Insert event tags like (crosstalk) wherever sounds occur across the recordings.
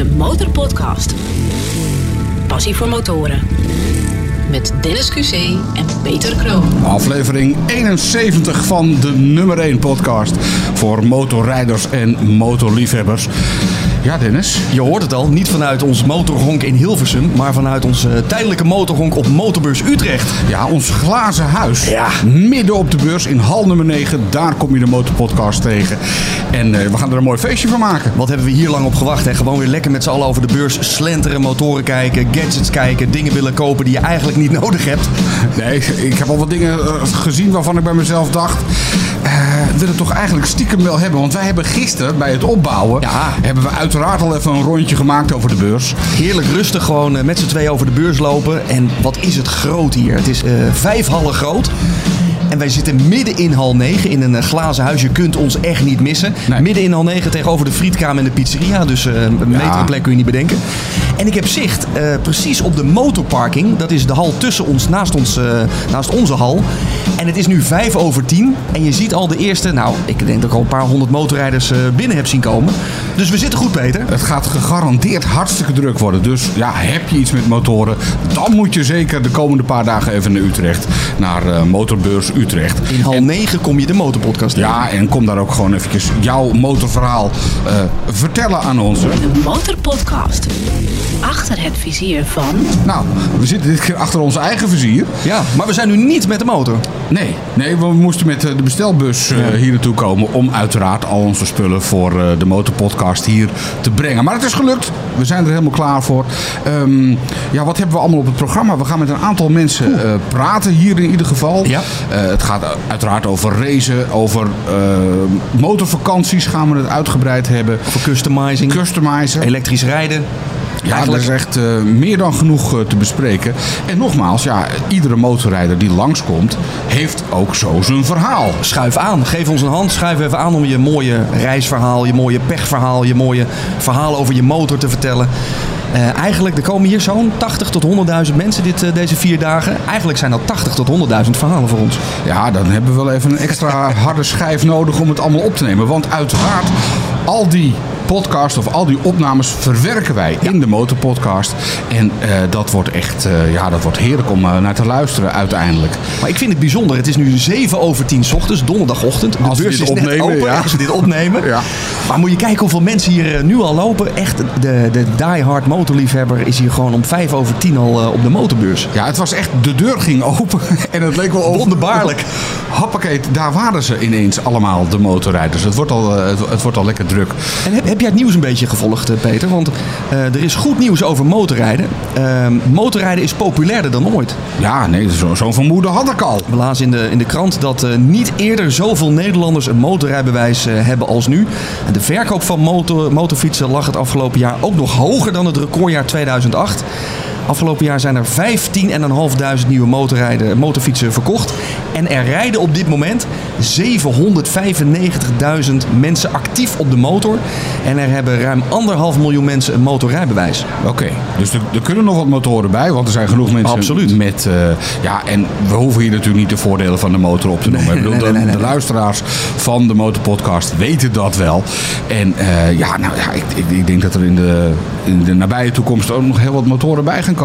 de Motorpodcast. Passie voor motoren. Met Dennis QC en Peter Kroon. Aflevering 71 van de nummer 1 podcast voor motorrijders en motorliefhebbers. Ja, Dennis. Je hoort het al, niet vanuit ons motorhonk in Hilversum, maar vanuit ons eh, tijdelijke motorhonk op Motorbeurs Utrecht. Ja, ons glazen huis. Ja. Midden op de beurs in hal nummer 9. Daar kom je de motorpodcast tegen. En eh, we gaan er een mooi feestje van maken. Wat hebben we hier lang op gewacht? Hè? Gewoon weer lekker met z'n allen over de beurs slenteren, motoren kijken, gadgets kijken, dingen willen kopen die je eigenlijk niet (laughs) nodig hebt. Nee, ik heb al wat dingen eh, gezien waarvan ik bij mezelf dacht... eh wil het toch eigenlijk stiekem wel hebben. Want wij hebben gisteren bij het opbouwen... Ja. hebben we uiteraard al even een rondje gemaakt over de beurs. Heerlijk rustig gewoon eh, met z'n tweeën over de beurs lopen. En wat is het groot hier? Het is eh, vijf hallen groot. En wij zitten midden in hal 9 in een eh, glazen huis. Je kunt ons echt niet missen. Nee. Midden in hal 9 tegenover de frietkraam en de pizzeria. Dus eh, een betere plek kun je niet bedenken. En ik heb zicht eh, precies op de motorparking. Dat is de hal tussen ons, naast, ons, naast onze hal. En het is nu vijf over tien. En je ziet al de eerste, nou, ik denk dat ik al een paar honderd motorrijders binnen heb zien komen. Dus we zitten goed, Peter. Het gaat gegarandeerd hartstikke druk worden. Dus ja, heb je iets met motoren, dan moet je zeker de komende paar dagen even naar Utrecht. Naar Motorbeurs Utrecht. In hal 9 kom je de motorpodcast tegen. Ja, en kom daar ook gewoon eventjes jouw motorverhaal eh, vertellen aan ons. De Motorpodcast. Achter het vizier van... Nou, we zitten dit keer achter ons eigen vizier. Ja, maar we zijn nu niet met de motor. Nee, nee we moesten met eh, de bestelbus eh, hier naartoe komen om uiteraard al onze spullen voor eh, de motorpodcast hier te brengen. Maar het is gelukt. We zijn er helemaal klaar voor. Ehm, ja, wat hebben we allemaal op het programma? We gaan met een aantal mensen eh, praten hier in ieder geval. Ja. Het gaat uiteraard over racen, over eh, motorvakanties gaan we het uitgebreid hebben. Voor customizing, Customizen. elektrisch rijden. Ja, Eigenlijk- er is echt eh, meer dan genoeg eh, te bespreken. En nogmaals, ja, iedere motorrijder die langskomt, heeft ook zo zijn verhaal. Schuif aan. Geef ons een hand. Schuif even aan om je mooie reisverhaal, je mooie pechverhaal, je mooie verhaal over je motor te vertellen. Eh, eigenlijk, er komen hier zo'n 80 tot 100.000 mensen dit, eh, deze vier dagen. Eigenlijk zijn dat 80 tot 100.000 verhalen voor ons. Ja, dan hebben we wel even een extra harde schijf nodig om het allemaal op te nemen. Want uiteraard, al die podcast of al die opnames verwerken wij in de motorpodcast. En eh, dat wordt echt, eh, ja, dat wordt heerlijk om eh, naar te luisteren uiteindelijk. Maar ik vind het bijzonder. Het is nu 7 over 10 's ochtends, donderdagochtend. De Als beurs dit is net opnemen, open ja. als we dit opnemen. (laughs) Ja. Maar moet je kijken hoeveel mensen hier nu al lopen. Echt, de, de diehard motorliefhebber is hier gewoon om 5 over 10 al op de motorbeurs. Ja, het was echt, de deur ging open (laughs) en het leek wel over. Wonderbaarlijk. (laughs) Hoppakee, daar waren ze ineens allemaal, de motorrijders. Het wordt al, eh, het, het wordt al lekker druk. En heb, heb jij het nieuws een beetje gevolgd, eh, Peter? Want eh, er is goed nieuws over motorrijden. Ehm, motorrijden is populairder dan ooit. Ja, nee, zo- zo'n vermoeden had ik al. We lazen in de, in de krant dat niet eerder zoveel Nederlanders een motorrijbewijs hebben als nu. En de verkoop van motor, motorfietsen lag het afgelopen jaar ook nog hoger dan het recordjaar 2008. Afgelopen jaar zijn er 15.500 nieuwe motorrijden, motorfietsen verkocht. En er rijden op dit moment 795.000 mensen actief op de motor. En er hebben ruim anderhalf miljoen mensen een motorrijbewijs. Oké, dus er, er kunnen nog wat motoren bij, want er zijn genoeg mensen Absoluut. met... eh, ja, en we hoeven hier natuurlijk niet de voordelen van de motor op te noemen. Ik bedoel, nee, nee, de, nee, nee. de luisteraars van de Motorpodcast weten dat wel. En eh, ja, nou ja, ik, ik, ik denk dat er in de, in de nabije toekomst ook nog heel wat motoren bij gaan komen.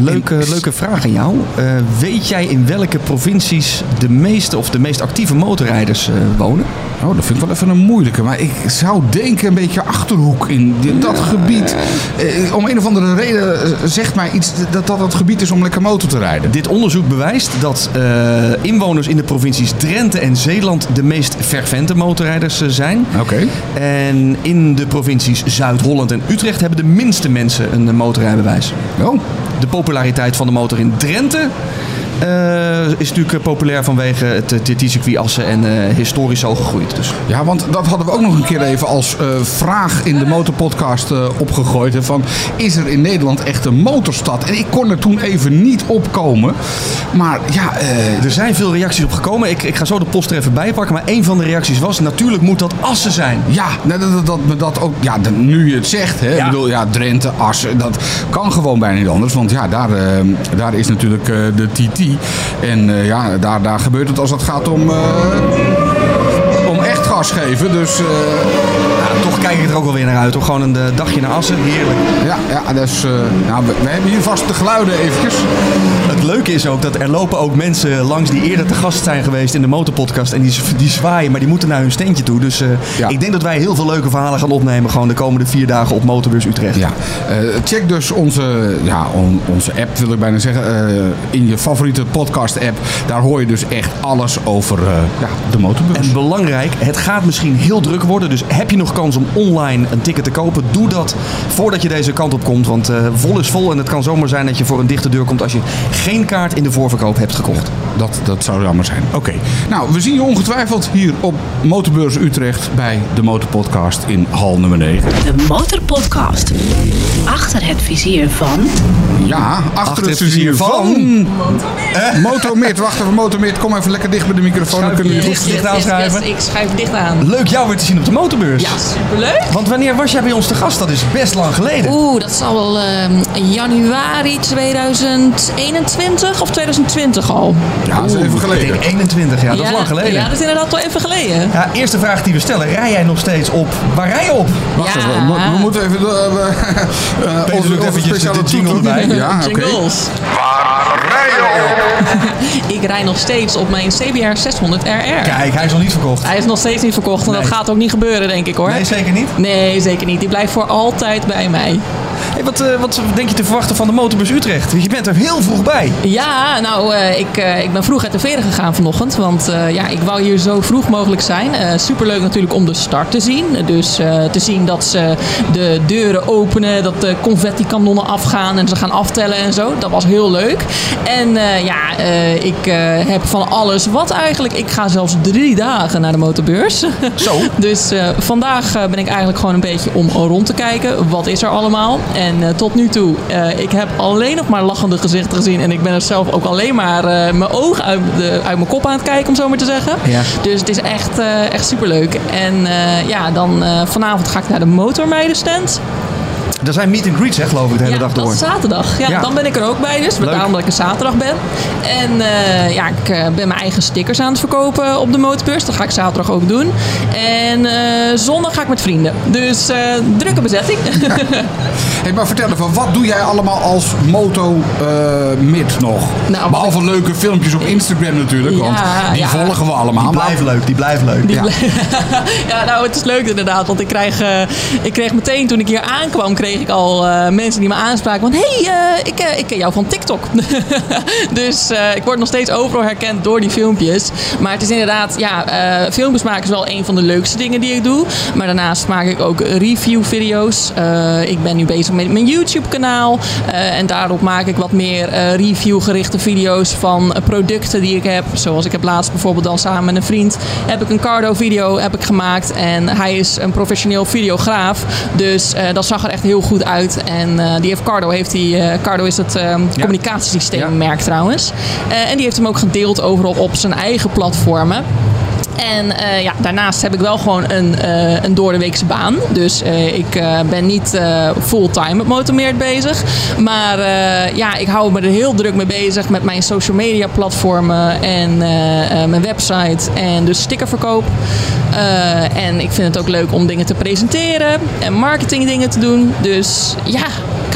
Leuke, En- leuke vraag aan jou. Eh, weet jij in welke provincies de meeste of de meest actieve motorrijders eh, wonen? Oh, dat vind ik wel even een moeilijke. Maar ik zou denken een beetje Achterhoek in dat gebied. Eh, om een of andere reden eh, zegt mij iets dat dat het gebied is om lekker motor te rijden. Dit onderzoek bewijst dat eh, inwoners in de provincies Drenthe en Zeeland de meest fervente motorrijders zijn. Oké. En in de provincies Zuid-Holland en Utrecht hebben de minste mensen een motorrijbewijs. Oh, De populariteit van de motor in Drenthe eh, is natuurlijk eh, populair vanwege het eh, TT-circuit Assen en historisch zo gegroeid. Dus Ja, want dat hadden we ook nog een keer even als vraag in de motorpodcast opgegooid. Hè, van, is er in Nederland echt een motorstad? En ik kon er toen even niet op komen. Maar ja, Er zijn veel reacties op gekomen. Ik, ik ga zo de post er even bij pakken. Maar een van de reacties was: natuurlijk moet dat Assen zijn. ja dat, dat, dat, dat ook, ja, dat- nu je het zegt. Hè, Ja. Ik bedoel, ja, Drenthe, Assen, dat kan gewoon bijna niet anders. Want ja, daar, daar is natuurlijk de TT. En eh, ja, daar, daar gebeurt het als het gaat om, eh, om echt gas geven. Dus... eh, toch kijk ik er ook wel weer naar uit. Hoor. Gewoon een eh, dagje naar Assen, heerlijk. Ja, ja dus, uh, nou, we, we, hebben hier vast de geluiden eventjes. Het leuke is ook dat er lopen ook mensen langs die eerder te gast zijn geweest in de motorpodcast. En die, die zwaaien, maar die moeten naar hun steentje toe. Dus uh, ja. ik denk dat wij heel veel leuke verhalen gaan opnemen. Gewoon de komende vier dagen op Motorbus Utrecht. Ja, check dus onze, ja, on, onze app, wil ik bijna zeggen. in je favoriete podcast app. Daar hoor je dus echt alles over ja, de motorbus. En belangrijk, het gaat misschien heel druk worden. Dus heb je nog kans om online een ticket te kopen? Doe dat voordat je deze kant op komt. Want uh, vol is vol en het kan zomaar zijn dat je voor een dichte deur komt als je geen kaart in de voorverkoop hebt gekocht. Dat, dat zou jammer zijn. Oké. Nou, we zien je ongetwijfeld hier op Motorbeurs Utrecht bij de Motorpodcast in hal nummer 9. De Motorpodcast. Achter het vizier van... Ja, achter, het, vizier, van... van... Motormid. Wacht even, Motormid. Kom even lekker dicht bij de microfoon. Dan kunnen we goed dicht aanschuiven. ik schuif dicht aan. Leuk jou weer te zien op de motorbeurs. Ja, superleuk. Want wanneer was jij bij ons te gast? Dat is best lang geleden. Oeh, dat is al wel uh, januari 2021 of 2020 al. Ja, dat is even geleden. Ik 21, ja, dat is lang geleden. Ja, dat is inderdaad wel even geleden. Ja, eerste vraag die we stellen. Rij jij nog steeds op? Waar rij je op? Wacht ja. even, we, moeten even... Uh, uh, (laughs) onze, onze eventjes de jingle erbij. (laughs) (laughs) Ja, oké. Okay. Waar rij je op? ik rij nog steeds op mijn CBR 600 RR. Kijk, hij is nog niet verkocht. Hij is nog steeds niet verkocht en nee. dat gaat ook niet gebeuren, denk ik hoor. Nee, zeker niet? Nee, zeker niet. Die blijft voor altijd bij mij. Hey, wat, uh, wat denk je te verwachten van de Motorbus Utrecht? Je bent er heel vroeg bij. Ja, nou, uh, ik, uh, ik ben vroeg uit de veren gegaan vanochtend. Want ja, ik wou hier zo vroeg mogelijk zijn. superleuk natuurlijk om de start te zien. Dus te zien dat ze de deuren openen, dat de confetti-kanonnen afgaan en ze gaan aftellen en zo. Dat was heel leuk. En ja, ik heb van alles wat eigenlijk. Ik ga zelfs drie dagen naar de motorbeurs. Zo. (laughs) dus vandaag ben ik eigenlijk gewoon een beetje om rond te kijken. Wat is er allemaal? En uh, tot nu toe, uh, ik heb alleen nog maar lachende gezichten gezien. En ik ben er zelf ook alleen maar mijn ogen uit, de, uit mijn kop aan het kijken, om zo maar te zeggen. Ja. Dus het is echt, echt superleuk. En ja, dan vanavond ga ik naar de motormeidenstand. Er zijn meet and greets, hè, geloof ik, de hele ja, dag door. dat is zaterdag. Ja, Dan ben ik er ook bij dus. Leuk. Daarom dat ik er zaterdag ben. En uh, ja, ik uh, ben mijn eigen stickers aan het verkopen op de motorbeurs. Dat ga ik zaterdag ook doen. En uh, zondag ga ik met vrienden. Dus drukke bezetting. (laughs) hey, maar vertel even, wat doe jij allemaal als moto-mid nog? Nou, Behalve ik... leuke filmpjes op Instagram natuurlijk. want die ja. volgen we allemaal. Die blijven leuk, die blijven leuk. Die ja. (laughs) ja, nou het is leuk inderdaad. Want ik, krijg, ik kreeg meteen toen ik hier aankwam... Kreeg ik al uh, mensen die me aanspraken van... hey, uh, ik, uh, ik ken jou van TikTok. (laughs) dus ik word nog steeds overal herkend door die filmpjes. Maar het is inderdaad... Ja, filmpjes maken is wel een van de leukste dingen die ik doe. Maar daarnaast maak ik ook review-video's. ik ben nu bezig met mijn YouTube-kanaal. en daarop maak ik wat meer review-gerichte video's van producten die ik heb. Zoals ik heb laatst bijvoorbeeld dan samen met een vriend... heb ik een cardo-video heb ik gemaakt. En hij is een professioneel videograaf. Dus dat zag er echt heel goed uit. En uh, die heeft Cardo, heeft die, uh, Cardo is het uh, communicatiesysteemmerk trouwens. en die heeft hem ook gedeeld overal op zijn eigen platformen. En uh, ja, daarnaast heb ik wel gewoon een, uh, een doordeweekse baan. Dus uh, ik ben niet fulltime met Motormeerd bezig. Maar ja, ik hou me er heel druk mee bezig met mijn social media platformen en mijn website en dus stickerverkoop. en ik vind het ook leuk om dingen te presenteren en marketing dingen te doen. Dus ja,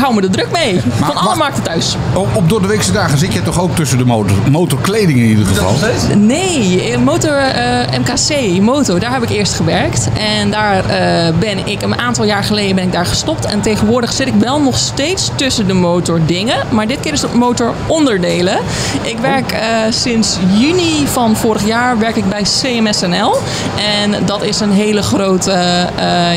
hou me er druk mee. Maar, Van alle markten thuis. Op, op door de weekse dagen zit je toch ook tussen de motor, motorkleding in ieder geval? Nee, motor, uh, MKC, moto, daar heb ik eerst gewerkt. En daar uh, ben ik een aantal jaar geleden ben ik daar gestopt. En tegenwoordig zit ik wel nog steeds tussen de motordingen. Maar dit keer is het motoronderdelen. Ik werk uh, sinds juni van vorig jaar werk ik bij CMSNL. En dat is een hele grote,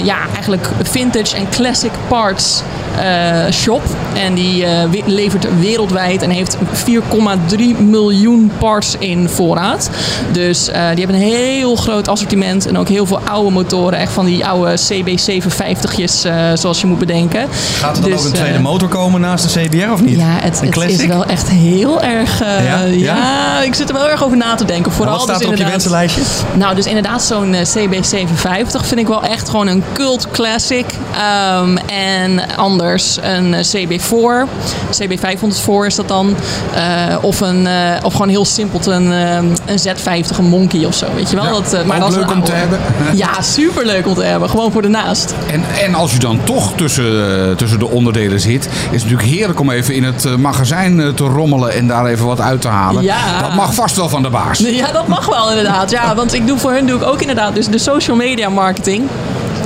ja, eigenlijk vintage en classic parts uh, shop. En die uh, levert wereldwijd en heeft 4,3 miljoen parts in voorraad. Dus uh, die hebben een heel groot assortiment en ook heel veel oude motoren. Echt van die oude CB750'jes zoals je moet bedenken. Gaat er dan dus, ook een tweede motor komen naast de CBR of niet? Ja, het, het is wel echt heel erg... Ja? ja? Ja? ik zit er wel erg over na te denken. Vooral wat staat dus er op je wensenlijstje? Nou, dus inderdaad zo'n CB750 vind ik wel echt gewoon een cult classic. Um, en anders een eh, CB4, CB504 is dat dan. eh, of, een, eh, of gewoon heel simpel een, eh, een Z50, een Monkey of zo, weet je wel. Ja, dat, eh, maar ook dat leuk om te hebben. (laughs) (laughs) Ja, superleuk om te hebben. Gewoon voor de naast. En, en als je dan toch tussen, eh, tussen de onderdelen zit, is het natuurlijk heerlijk om even in het eh, magazijn eh, te rommelen en daar even wat uit te halen. Ja. Dat mag vast wel van de baas. Ja, dat mag wel inderdaad. Ja, want ik doe voor hun doe ik ook inderdaad dus de social media marketing.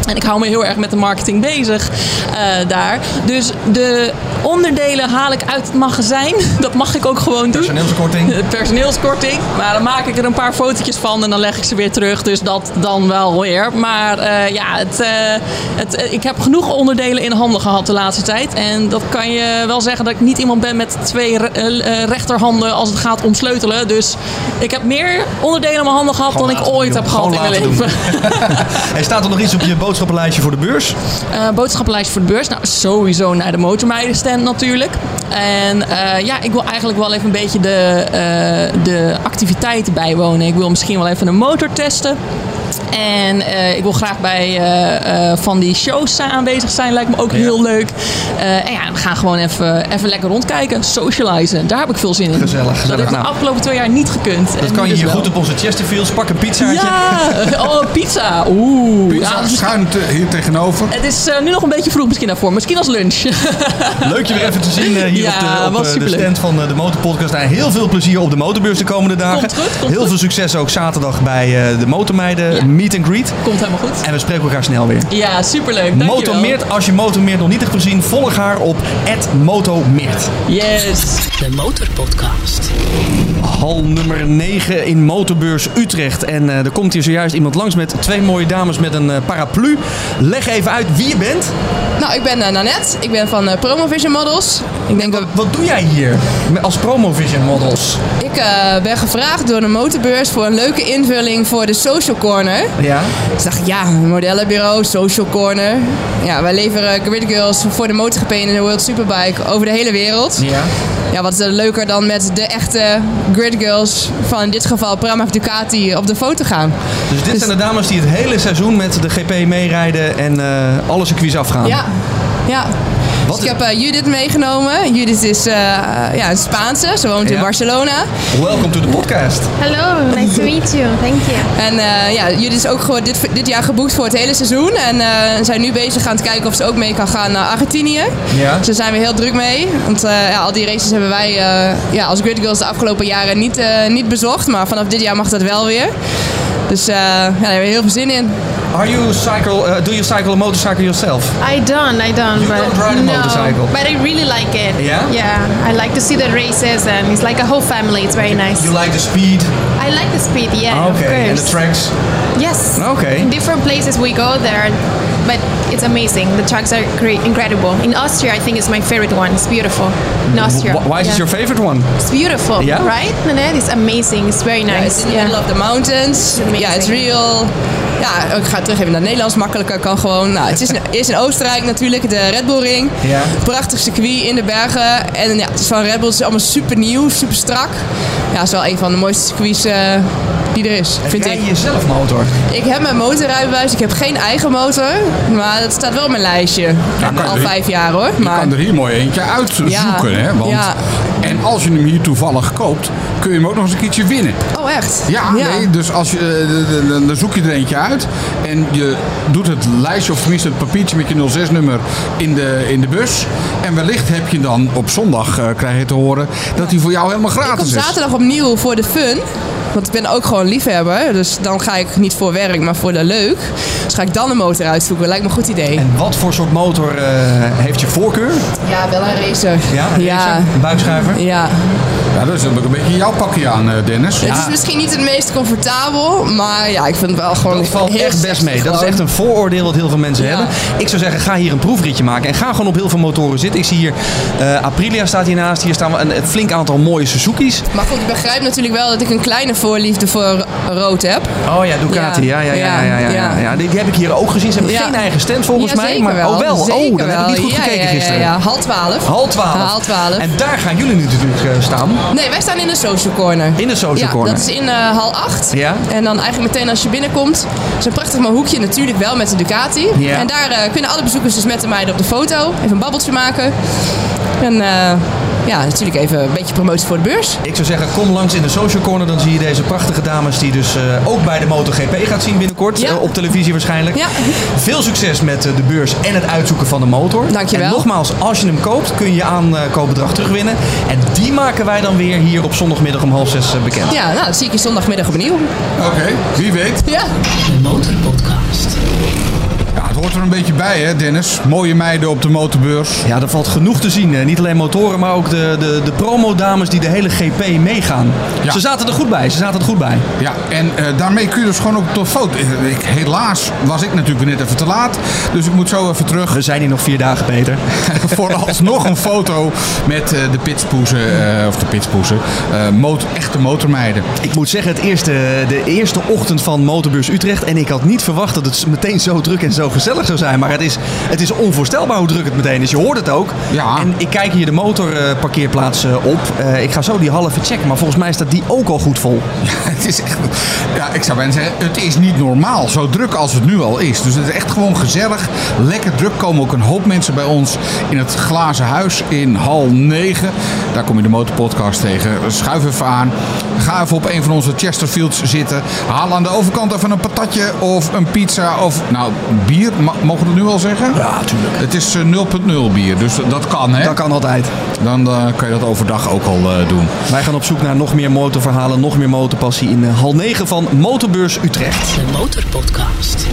En ik hou me heel erg met de marketing bezig eh, daar. Dus de onderdelen haal ik uit het magazijn. (laughs) Dat mag ik ook gewoon doen. Personeelskorting. (laughs) Personeelskorting. Maar dan maak ik er een paar fotootjes van en dan leg ik ze weer terug. Dus dat dan wel weer. Maar eh, ja, het, eh, het, eh, ik heb genoeg onderdelen in handen gehad de laatste tijd. En dat kan je wel zeggen dat ik niet iemand ben met twee re- rechterhanden als het gaat om sleutelen. Dus ik heb meer onderdelen in mijn handen gehad Gewoon dan ik ooit doen. heb gehad in mijn leven. Er (laughs) staat er nog iets op je boodschappenlijstje voor de beurs? Eh, boodschappenlijst voor de beurs. Nou, sowieso naar de motormeidenstand natuurlijk. En eh, ja, ik wil eigenlijk wel even een beetje de, eh, de activiteiten bijwonen. Ik wil misschien wel even een motor testen. En eh, ik wil graag bij eh, eh, van die shows aanwezig zijn. Lijkt me ook heel leuk. En ja, we gaan gewoon even, even lekker rondkijken. Socializen. Daar heb ik veel zin in. Gezellig, gezellig. Dat heeft de Nou. afgelopen twee jaar niet gekund. Dat kan je hier goed op onze Chesterfields. Pak een pizzaatje. Ja! (laughs) Oh, pizza. Oeh. Pizza Ja, schuin te- hier tegenover. het is nu nog een beetje vroeg misschien daarvoor. Misschien als lunch. (laughs) Leuk je weer even te zien hier Ja, op, de, op de stand van de Motorpodcast. En heel veel plezier op de motorbeurs de komende dagen. Komt goed, komt heel goed. veel succes ook zaterdag bij de Motormeiden. Meet and Greet. Komt helemaal goed. En we spreken elkaar snel weer. Ja, superleuk. Dankjewel. Motormeert, als je Motormeert nog niet hebt gezien, volg haar op @motomeert. Yes. De Motorpodcast. Hal nummer 9 in Motorbeurs Utrecht. En eh, er komt hier zojuist iemand langs met twee mooie dames met een eh, paraplu. Leg even uit wie je bent. Nou, ik ben uh, Nanette. Ik ben van uh, Promovision Models. Ik denk dat Wat doe jij hier als Promovision Models? ik eh, ben gevraagd door de motorbeurs voor een leuke invulling voor de Social Corner. Ja. Dus dacht ik, ja, modellenbureau, Social Corner. Ja, wij leveren Grid Girls voor de MotoGP en de World Superbike over de hele wereld. Ja. Ja, wat is er leuker dan met de echte Grid Girls van in dit geval Prama of Ducati op de foto gaan. Dus dit zijn de dames die het hele seizoen met de GP meerijden en eh, alle circuits afgaan. Ja, ja. Wat Dus ik heb eh, Judith meegenomen. Judith is eh, ja, een Spaanse. Ze woont Ja. in Barcelona. Welcome to the podcast. Hello, nice to meet you. Thank you. En eh, ja, Judith is ook gewoon dit, dit jaar geboekt voor het hele seizoen. En eh, zijn nu bezig aan het kijken of ze ook mee kan gaan naar Argentinië. Ja. Dus daar zijn we heel druk mee. Want eh, ja, al die races hebben wij eh, ja, als Grid Girls de afgelopen jaren niet, eh, niet bezocht. Maar vanaf dit jaar mag dat wel weer. Dus eh, ja, daar hebben we heel veel zin in. Are you cycle? Uh, do you cycle a motorcycle yourself? I don't, I don't. You but don't ride a no, motorcycle? But I really like it. Yeah? Yeah, I like to see the races, and it's like a whole family. It's very nice. You like the speed? I like the speed. Yeah, of okay. And course. the tracks? Yes. Okay. In different places we go there, but it's amazing. The tracks are great, incredible. In Austria, I think it's my favorite one. It's beautiful. In Austria. Wh- Why is yeah. it your favorite one? It's beautiful, Yeah? right? Nanette, it's amazing. It's very Ja, nice. it's in the middle of the mountains. Ja, it's real. Ja, ik ga terug even naar Nederlands. Makkelijker kan gewoon. Nou, het is in, eerst in Oostenrijk natuurlijk, de Red Bull Ring. Ja. Prachtig circuit in de bergen. En ja, het is van Red Bull. Het is allemaal super nieuw, super strak. Ja, het is wel een van de mooiste circuits eh, die er is, vind Rij ik. je zelf motor? Ik heb mijn motorrijbewijs. Ik heb geen eigen motor. Maar dat staat wel op mijn lijstje. Al vijf jaar hoor. Je Maar kan er hier mooi eentje uitzoeken. Ja, Hè? Want, ja. En als je hem hier toevallig koopt, kun je hem ook nog eens een keertje winnen. Oh, echt? Ja, nee, dus als je, eh, dan- zoek je er eentje uit en je doet het lijstje, of tenminste het papiertje met je 06-nummer in de, in de bus. En wellicht heb je dan op zondag, eh, krijg je te horen, dat hij voor jou helemaal Ik kom gratis is. zaterdag opnieuw voor de fun. Want ik ben ook gewoon liefhebber. Dus dan ga ik niet voor werk, maar voor de leuk. Dus ga ik dan een motor uitzoeken. Lijkt me een goed idee. En wat voor soort motor eh, heeft je voorkeur? Ja, wel een racer. Ja, een Ja. racer? Een buikschuiver? Ja. Ja, dat is ook een beetje jouw pakje aan, eh, Dennis. Het is misschien niet het meest comfortabel, maar ja, ik vind het wel gewoon Dat valt heel echt best mee. Dat is echt een vooroordeel wat heel veel mensen Ja. hebben. Ik zou zeggen, ga hier een proefritje maken. En ga gewoon op heel veel motoren zitten. Ik zie hier, eh, Aprilia staat hiernaast. Hier staan we een, een flink aantal mooie Suzuki's. Maar goed, ik begrijp natuurlijk wel dat ik een kleine voorliefde voor rood heb. Oh ja, Ducati. Ja, ja, ja. ja, ja, ja. Die, heb ik hier ook gezien. Ze hebben geen eigen stand volgens mij. Maar, wel. Oh wel. Oh, dan heb ik niet goed gekeken gisteren. Ja, half twaalf. Half 12. Half twaalf. En daar gaan jullie nu natuurlijk eh, staan. Nee, wij staan in de social corner. In de social corner. dat is in eh, hal 8. Ja. En dan eigenlijk meteen als je binnenkomt, is een prachtig mooi hoekje. Natuurlijk wel met de Ducati. En daar eh, kunnen alle bezoekers dus met de meiden op de foto. Even een babbeltje maken. En ja, natuurlijk even een beetje promotie voor de beurs. Ik zou zeggen, kom langs in de social corner. Dan zie je deze prachtige dames die dus eh, ook bij de MotoGP gaat zien binnenkort. Ja. Eh, op televisie waarschijnlijk. Ja. Veel succes met eh, de beurs en het uitzoeken van de motor. Dankjewel. En nogmaals, als je hem koopt, kun je je aankoopbedrag terugwinnen. En die maken wij dan weer hier op zondagmiddag om half zes bekend. Ja, nou, dat zie ik je zondagmiddag opnieuw. Oké, wie weet. Ja. De Motorpodcast. Ja, het hoort er een beetje bij, hè, Dennis? Mooie meiden op de motorbeurs. Ja, er valt genoeg te zien. Niet alleen motoren, maar ook de, de, de promodames die de hele GP meegaan. Ja. Ze zaten er goed bij. Ze zaten er goed bij. Ja, en eh, daarmee kun je dus gewoon ook tot foto. Eh, Ik, helaas was ik natuurlijk weer net even te laat. Dus ik moet zo even terug We zijn hier nog vier dagen, Peter. (laughs) voor alsnog een foto met eh, de pitspoezen. of de pitspoezen. motor, echte motormeiden. Ik moet zeggen, het eerste, de eerste ochtend van Motorbeurs Utrecht. En ik had niet verwacht dat het meteen zo druk en zo gezellig zou zijn. Maar het is, het is onvoorstelbaar hoe druk het meteen is. Je hoort het ook. Ja. En ik kijk hier de motorparkeerplaats eh, op. Eh, ik ga zo die halve checken. Maar volgens mij staat die ook al goed vol. (laughs) Het is echt, ja, ik zou bijna zeggen, het is niet normaal. Zo druk als het nu al is. Dus het is echt gewoon gezellig. Lekker druk komen ook een hoop mensen bij ons in het glazen huis in hal 9. Daar kom je de motorpodcast tegen. Schuif even aan. Ga even op een van onze Chesterfields zitten. Haal aan de overkant even een patatje of een pizza of nou bier. Ma- mogen we dat nu al zeggen? Ja, tuurlijk. Het is eh, 0.0 bier, dus dat kan hè. Dat kan altijd. Dan eh, kan je dat overdag ook al eh, doen. Wij gaan op zoek naar nog meer motorverhalen, nog meer motorpassie in eh, hal 9 van Motorbeurs Utrecht. De Motorpodcast.